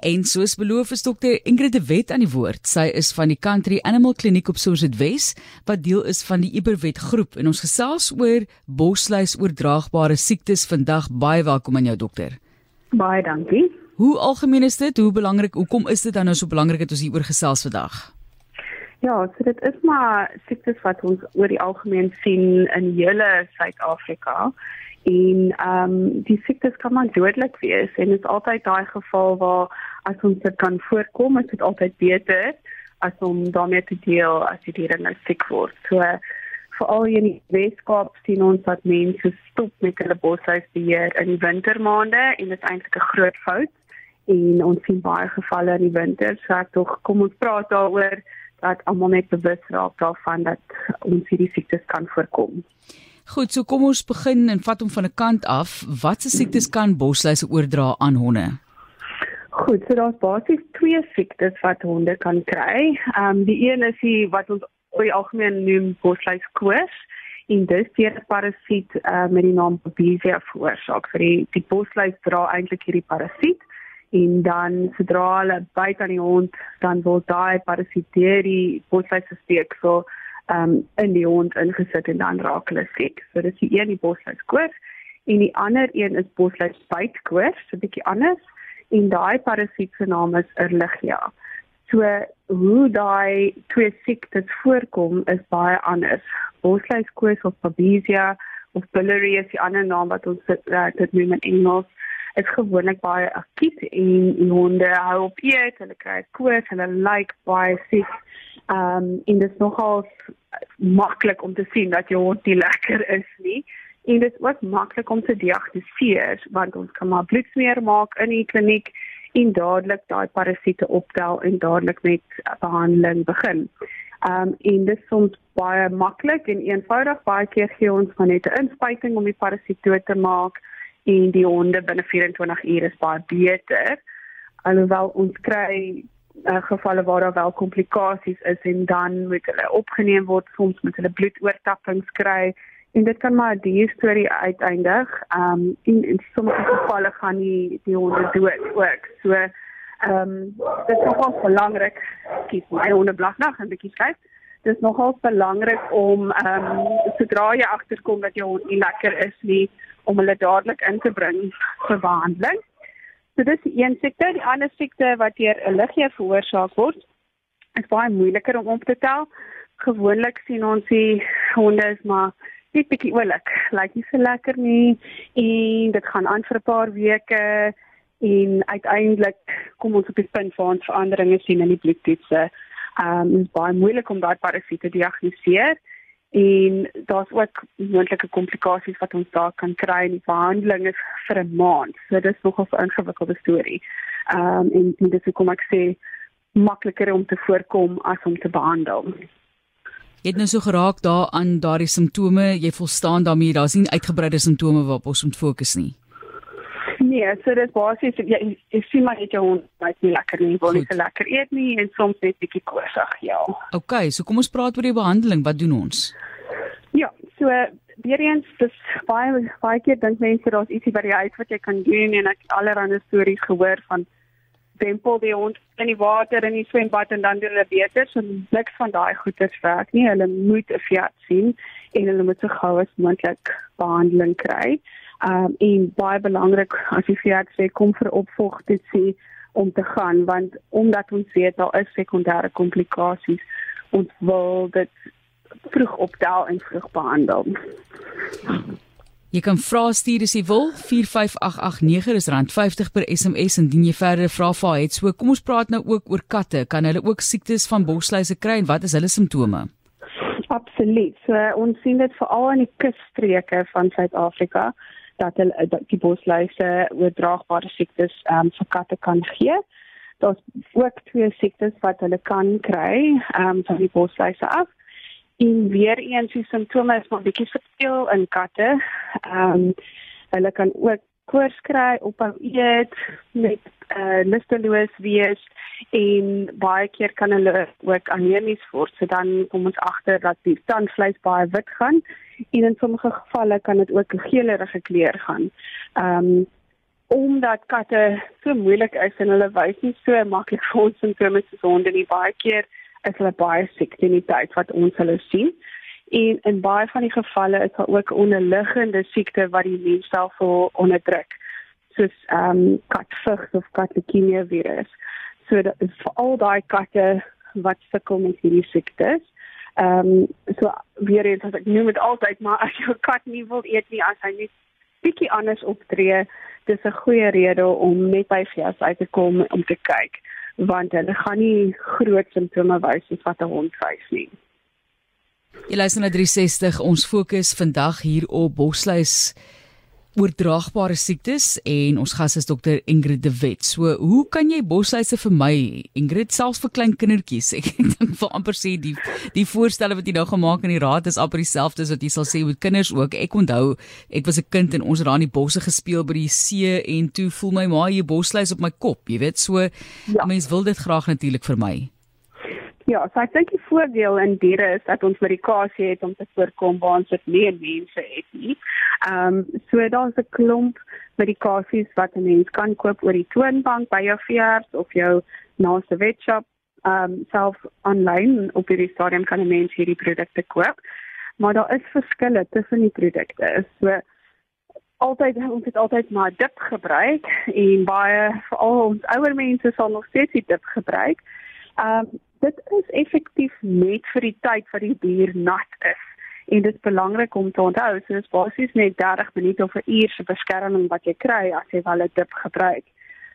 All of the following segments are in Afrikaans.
En soos beloof is dokter Ingrid de Wet aan die woord. Sy is van die Country Animal Kliniek op Somerset Wes wat deel is van die Iberwet groep en ons gesels oor bosluis oordraagbare siektes vandag. Baie welkom aan jou dokter. Baie dankie. Hoe algemeen is dit? Hoe belangrik? Hoekom is dit dan nou so belangrik dat ons hier oor gesels vandag? Ja, so dit is maar siektes wat ons oor die algemeen sien in hele Suid-Afrika. En ehm um, die siektes kan maar dodelik wees en dit is altyd daai geval waar as ons dit kan voorkom, is dit altyd beter as om daarmee te deel as die diere nou siek word. So veral in die Weskaap sien ons dat mense stop met hulle boshuisbeheer in die wintermaande en dit is eintlik 'n groot fout en ons sien baie gevalle in die winter. So ek tog kom ons praat daaroor dat almal net bewus raak daarvan dat ons hierdie siektes kan voorkom. Goed, so kom ons begin en vat hom van 'n kant af. Watse siektes kan bosluise oordra aan honde? Goed, so daar's basies twee siektes wat honde kan kry. Ehm um, die een is die wat ons oor die algemeen noem bosluiskoors en dis deur 'n parasiet uh, met die naam Babesia veroorsaak. Vir die die bosluis dra eintlik hierdie parasiet en dan sodra hulle byt aan die hond, dan word daai parasiet deur die bosluis gesteek. So um in die hond ingesit en dan raak hulle siek. So dis die een die bosluiskoors en die ander een is bosluisbytkoors, so 'n bietjie anders en daai parasiet se naam is Ehrlichia. So hoe daai twee siektes voorkom is baie anders. Bosluiskoors of Babesia of biliary is die ander naam wat ons dit, uh, dit noem in Engels is gewoonlik baie akuut en die honde hou op eet, hulle kry koors, hulle lyk like baie siek. Ehm um, en dit is nogal maklik om te sien dat jou hond nie lekker is nie. En dit is ook maklik om te diagnoseer want ons kan maar bloedsmeer maak in die kliniek en dadelik daai parasiete optel en dadelik met behandeling begin. Ehm um, en dit soms baie maklik en eenvoudig. Baie keer gee ons maar net 'n inspuiting om die parasiet dood te maak en die honde binne 24 ure is baie beter. Alhoewel ons kry uh, gevalle waar daar wel komplikasies is en dan moet hulle opgeneem word soms met hulle bloedoortappings kry en dit kan maar die storie uiteindig. Ehm um, in, in sommige gevalle gaan die die honde dood ook. So ehm um, dit is nogal belangrik kies my honde blagdag en bietjie skryf. Dit is nogal belangrik om ehm um, sodra jy agterkom dat jou hond nie lekker is nie om hulle dadelik in te bring vir behandeling. So dis die een siekte, die ander siekte wat deur 'n liggie veroorsaak word. Is baie moeiliker om op te tel. Gewoonlik sien ons die honde is maar net bietjie oulik, lyk nie so lekker nie en dit gaan aan vir 'n paar weke en uiteindelik kom ons op die punt waar ons veranderinge sien in die bloedtoetse. Ehm um, baie moeilik om daai parasiete te diagnoseer en daar's ook moontlike komplikasies wat ons daar kan kry in die behandeling is vir 'n maand. So dit is nogal 'n ingewikkelde storie. Ehm um, en dit is kom ek sê makliker om te voorkom as om te behandel. Jy het nou so geraak daaraan daardie simptome, jy volstaan daarmee, daar's nie uitgebreide simptome waarop ons moet fokus nie. Nee, so dit basies jy jy sien maar net jou hond baie nie lekker nie, wil nie so lekker eet nie en soms net bietjie koorsig, ja. OK, so kom ons praat oor die behandeling. Wat doen ons? Ja, so weer eens dis baie baie keer dink mense daar's ietsie by die huis wat jy kan doen en ek allerlei stories gehoor van tempel die hond in die water in die swembad en dan doen hulle beter. So niks van daai goeders werk nie. Hulle moet 'n fiat sien en hulle moet so gou as moontlik behandeling kry. Um en baie belangrik as jy vir sê kom vir opvolg dit sê om te gaan want omdat ons weet daar is sekondêre komplikasies ons wil dit vroeg optel en vroeg behandel. Jy kan vra stuur as jy wil 45889 is rand 50 per SMS indien jy verdere vrae vir het. So kom ons praat nou ook oor katte. Kan hulle ook siektes van bosluise kry en wat is hulle simptome? Absoluut. So ons sien dit veral in die kusstreke van Suid-Afrika dat hulle dat die bosluise oordraagbare siektes um, vir katte kan gee. Daar's ook twee siektes wat hulle kan kry um, van die bosluise af. En weer eens die simptome is maar bietjie verskil in katte. Ehm um, hulle kan ook koors kry op hom eet met eh uh, lusteloos wees en baie keer kan hulle ook anemies word. So dan kom ons agter dat die tandvleis baie wit gaan en in sommige gevalle kan dit ook 'n geelerige kleur gaan. Ehm um, omdat katte so moeilik is en hulle wys nie so maklik vir ons simptome soos honde nie. Baie keer is hulle baie siek teen die tyd wat ons hulle sien. En in baie van die gevalle is daar ook onderliggende siekte wat die mens self onderdruk, soos ehm um, katvigs of katleukemie virus. So vir al daai katte wat sukkel met hierdie siektes. Ehm um, so weer eens as ek noem dit altyd, maar as jou kat nie wil eet nie, as hy net bietjie anders optree, dis 'n goeie rede om net by vir uit te kom om te kyk want hulle gaan nie groot simptome wys soos wat 'n hond wys nie. Jy luister na 360 ons fokus vandag hier op bosluis oordraagbare siektes en ons gas is dokter Ingrid de Wet. So, hoe kan jy bosluise vermy? Ingrid selfs vir klein kindertjies. Ek dink vir amper sê die die voorstelle wat jy nou gemaak in die raad is amper dieselfde as wat jy sal sê met kinders ook. Ek onthou, ek was 'n kind en ons het daar in die bosse gespeel by die see en toe voel my ma hier bosluis op my kop, jy weet. So, ja. mens wil dit graag natuurlik vermy. Ja, so ek dink die voordeel in diere is dat ons medikasie het om te voorkom waar ons dit nie in mense het nie. Ehm um, so daar's 'n klomp medikasies wat 'n mens kan koop oor die toonbank by jou veearts of jou naaste wetshop. Ehm um, self aanlyn op hierdie stadium kan 'n mens hierdie produkte koop. Maar daar is verskille tussen die produkte. So altyd ons het altyd maar dip gebruik en baie veral ons ouer mense sal nog steeds die dip gebruik. Ehm um, dit is effektief net vir die tyd wat die dier nat is en dit is belangrik om te onthou so dis basies net 30 minute of 'n uur se beskerming wat jy kry as jy wel 'n dip gebruik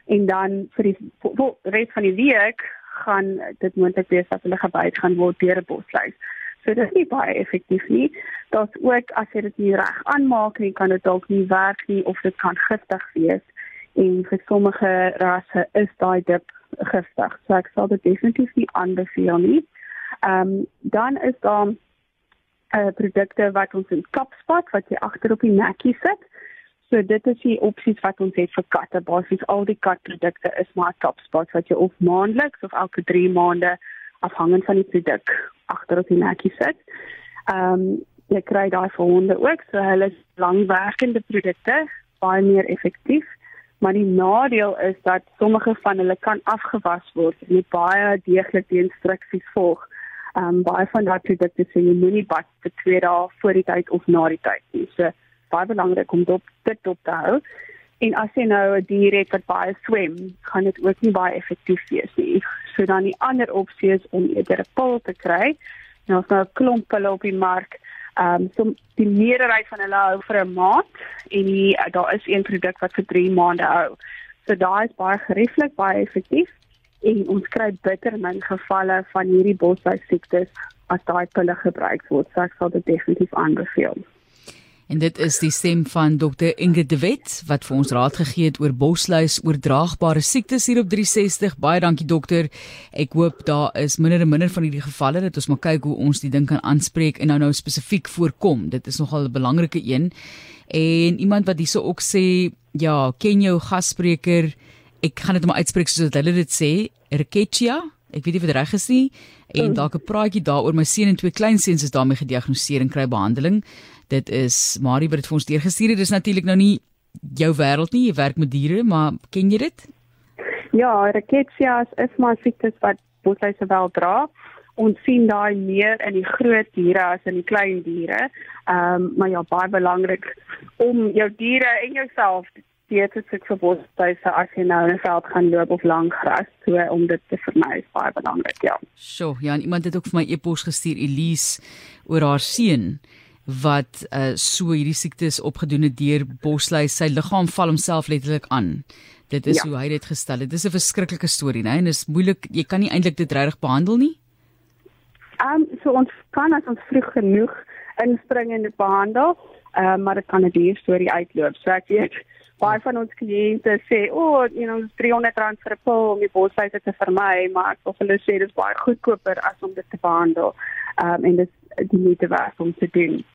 en dan vir die res van die week gaan dit moontlik wees dat hulle gebyt gaan word deur 'n bosluis. So dit is nie baie effektief nie. Daar's ook as jy dit nie reg aanmaak nie, kan dit dalk nie werk nie of dit kan giftig wees. En vir sommige rasse is daai dip giftig. So ek sal dit definitief nie aanbeveel nie. Ehm um, dan is daar uh, produkte wat ons in kapspat wat jy agter op die nekkie sit. So dit is die opsies wat ons het vir katte. Basies al die katprodukte is maar kapspat wat jy of maandeliks of elke 3 maande afhangend van die produk agter op die nekkie sit. Ehm um, jy kry daai vir honde ook, so hulle is langwerkende produkte, baie meer effektief. Maar die nadeel is dat sommige van hulle kan afgewas word en jy baie deeglik die instruksies volg ehm um, baie van daardie produkte sê jy moenie bad vir 2 dae voor die tyd of na die tyd nie. So baie belangrik om dit dit op te hou. En as jy nou 'n dier het wat baie swem, gaan dit ook nie baie effektief wees nie. So dan die ander opsie is om eerder 'n pil te kry. Nou as nou 'n klomp pille op die mark Ehm um, so die meerderheid van hulle hou vir 'n maand en die, daar is een produk wat vir 3 maande hou. So daai is baie gerieflik, baie effektief en ons kry bitter min gevalle van hierdie bosluis siektes as daai pille gebruik word. So ek sal dit definitief aanbeveel. En dit is die stem van Dr Ingrid de Wet wat vir ons raad gegee het oor bosluis oordraagbare siektes hier op 360. Baie dankie dokter. Ek hoop daar is minder en minder van hierdie gevalle dat ons maar kyk hoe ons die ding kan aanspreek en nou nou spesifiek voorkom. Dit is nogal 'n belangrike een. En iemand wat hierso ook sê, ja, ken jou gasspreker ek gaan dit maar uitspreek soos hulle dit sê, Rickettsia. Ek weet nie of dit reg is nie en mm. dalk 'n praatjie daaroor my seun en twee kleinseuns is daarmee gediagnoseer en kry behandeling. Dit is Marie wat dit vir ons deurgestuur het. Dis natuurlik nou nie jou wêreld nie, jy werk met diere, maar ken jy dit? Ja, Rickettsia is maar siektes wat bosluise wel dra. Ons sien daai meer in die groot diere as in die klein diere. Ehm um, maar ja, baie belangrik om jou diere en jouself weet dit ek verbod tuise as jy nou in 'n veld gaan loop of lank gras so om dit te vermy is baie belangrik ja. So, ja, iemand het ook vir my e-pos gestuur Elise oor haar seun wat uh, so hierdie siektes opgedoen het deur bosluis sy liggaam val homself letterlik aan. Dit is ja. hoe hy dit gestel het. Dit is 'n verskriklike storie, né? En dis moeilik, jy kan nie eintlik dit reg behandel nie. Ehm um, so ons kan as ons vroeg genoeg inspring en dit behandel, ehm uh, maar dit kan 'n duur storie uitloop. So ek weet baie van ons kliënte sê, "O, oh, you know, R300 vir 'n pil om die bosluise te vermy," maar ek wil hulle sê dis baie goedkoper as om dit te behandel. Ehm um, en dit die moeite werd om te doen.